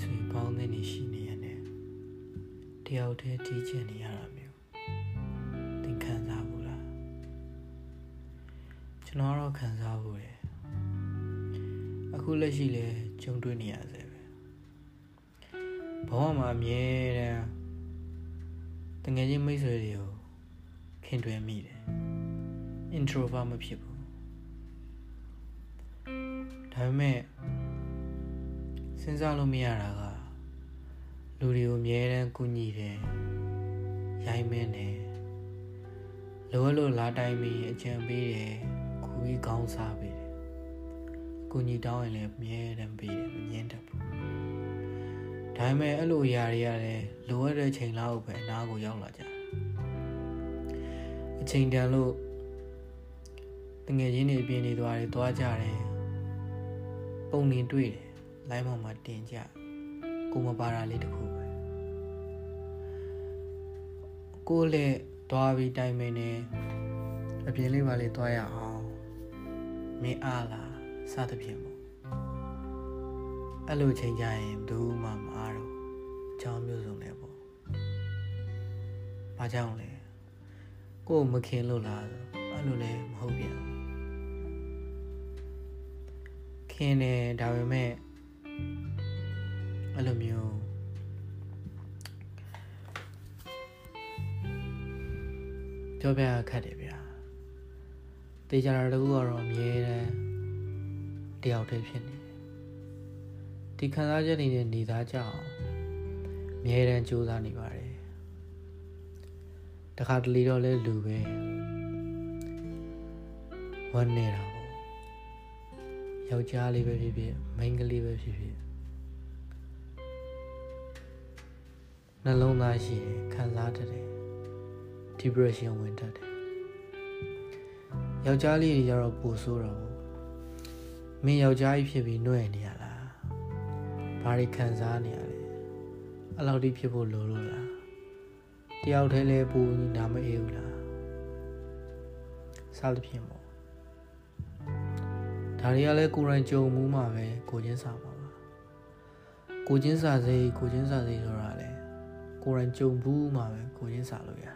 ဆွေပေါင်းသင်းနေရှိနေရတယ်တယောက်တည်းတီးချင်နေရတာမျိုးသင်ခံစားဘူးလားကျွန်တော်တော့ခံစားဘူးရယ်အခုလက်ရှိလဲကြုံတွေ့နေရဆဲပဲဘဝမှာအမြဲတမ်းတကယ်ချင်းမိတ်ဆွေတွေကိုခင်တွယ်မိတယ် introvert မဖြစ်ဘူးဒါပေမဲ့ စဉ်းစားလို့မရတာကလူတွေကိုအမြဲတမ်းကူညီတယ်ရိုင်းမင်းတယ်လိုအပ်လို့လာတိုင်းပြီးအကြံပေးတယ်ခူပြီးကောင်းစားပေးတယ်ကူညီတောင်းရင်လည်းအမြဲတမ်းပေးတယ်မငင်းတတ်ဘူးဒါပေမဲ့အဲ့လိုຢာတွေရတယ်လိုအပ်တဲ့ချိန်လောက်ပဲအနာကိုရောက်လာကြတယ်အချိန်တန်လို့တငယ်ချင်းတွေပြင်းနေသွားတယ်သွားကြတယ်ပုံနေတွေ့တယ် လိုင်းပေါ်မှာတင်ကြကိုမပါတာလေးတခုပဲကိုလည်းသွားပြီးတိုင်မင်းနေအပြင်လေးပါလေးသွားရအောင်မင်းအားလားစသဖြင့်ပေါ့အဲ့လိုချိန်ကြရင်ဘူးမှမအားတော့အကြောင်းမျိုးစုံနဲ့ပေါ့ဘာကြောင့်လဲကိုမခင်လို့လားအဲ့လိုလည်းမဟုတ်ပြန်ခင်တယ်ဒါပေမဲ့ အဲ့လိုမျိုးပြောပြခက်တယ်ဗျာတေချာတာတကူကတော့အမြဲတမ်းတယောက်တည်းဖြစ်နေတယ်ဒီခံစားချက်တွေနဲ့နေသားကြအောင်အမြဲတမ်းကြိုးစားနေပါတယ်တခါတလေတော့လဲလူပဲဝမ်းနေတာပေါ့ ယောက်ျားလေးပဲဖြစ်ဖြစ်မိန်းကလေးပဲဖြစ်ဖြစ်နှလုံးသားရှိတယ်ခံစားတတ်တယ် depression ဝင်တတ်တယ်ယောက်ျားလေးတွေကြတော့ပိုဆိုးတော့မင်းယောက်ျားကြီးဖြစ်ပြီးနှွဲ့နေရလားဘာတွေခံစားနေရလဲအဲ့လောက်ထိဖြစ်ဖို့လိုလို့လားတယောက်တည်းလဲပူနာမအေးဘူးလားစားသဖြင့်ပေါ့ ဒါတွေကလည်းကိုယ်တိုင်ကြုံမှုမှပဲကိုချင်းစာပါပါကိုချင်းစာစိကိုချင်းစာစိဆိုတာလေကိုယ်တိုင်ကြုံဘူးမှပဲကိုချင်းစာလို့ရ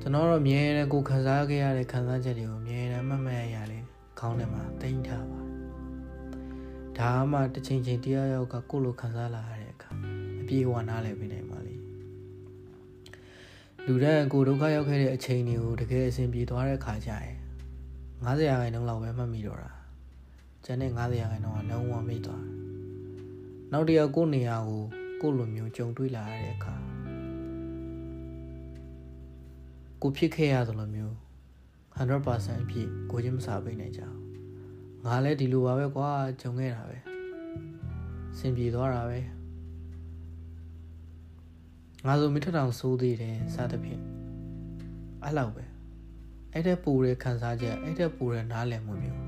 ကျွန်တော်တော့အမြဲတမ်းကိုခံစားခဲ့ရတဲ့ခံစားချက်တွေကိုအမြဲတမ်းမှတ်မှတ်ရရတယ်ခေါင်းထဲမှာတင်ထားပါဒါမှတစ်ချိန်ချိန်တရားရောက်ကကိုလိုခံစားလာရတဲ့အခါအပြေဝနားလည်းပြနေပါလိလူတဲ့ကိုဒုက္ခရောက်ခဲ့တဲ့အချိန်တွေကိုတကယ်အဆင်ပြေသွားတဲ့အခါကျရင် 90ရာခိုင်နှုန်းလောက်ပဲမှတ်မိတော့တာကျန်တဲ့90ရာခိုင်နှုန်းကလုံးဝမေ့သွားနောက်တစ်ယောက်ကိုနေရာကိုကိုလိုမျိုးကြုံတွေ့လာရတဲ့အခါကိုဖြစ်ခဲ့ရသလိုမျိုး100%အပြည့်ကိုချင်းမစားပေးနိုင်ကြဘူးငါလည်းဒီလိုပါပဲကွာကြုံခဲ့တာပဲစင်ပြေသွားတာပဲငါဆိုမိထထောင်စိုးသေးတယ်စသဖြင့်အဲ့လောက်ပဲ အဲ့တဲ့ပူတဲ့ခံစားချက်အဲ့တဲ့ပူတဲ့နားလည်မှုမျိုး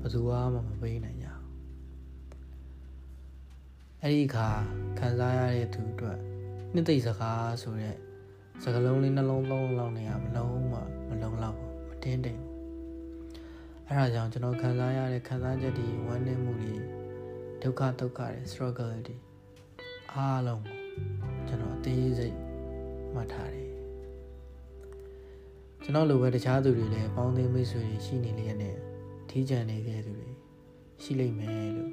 ဘယ်သူမှမပေးနိုင်ကြဘူးအဲ့ဒီအခါခံစားရတဲ့သူအတွက်နှစ်သိမ့်စကားဆိုတဲ့စကလုံးလေးနှလုံးသုံးလောက်နေရမလုံးမမလုံးလောက်မတင်းတိမ်အဲ့ဒါကြောင့်ကျွန်တော်ခံစားရတဲ့ခံစားချက်တွေဝမ်းနည်းမှုတွေဒုက္ခဒုက္ခတွေ struggle တွေအားလုံးကိုကျွန်တော်အသေးစိတ်မှတ်ထားတယ် ကျွန်တော်လိုပဲတခြားသူတွေလည်းပေါင်းသင်းမိတ်ဆွေတွေရှိနေလျက်နဲ့ထီးကြံနေခဲ့သူတွေရှိလိမ့်မယ်လို့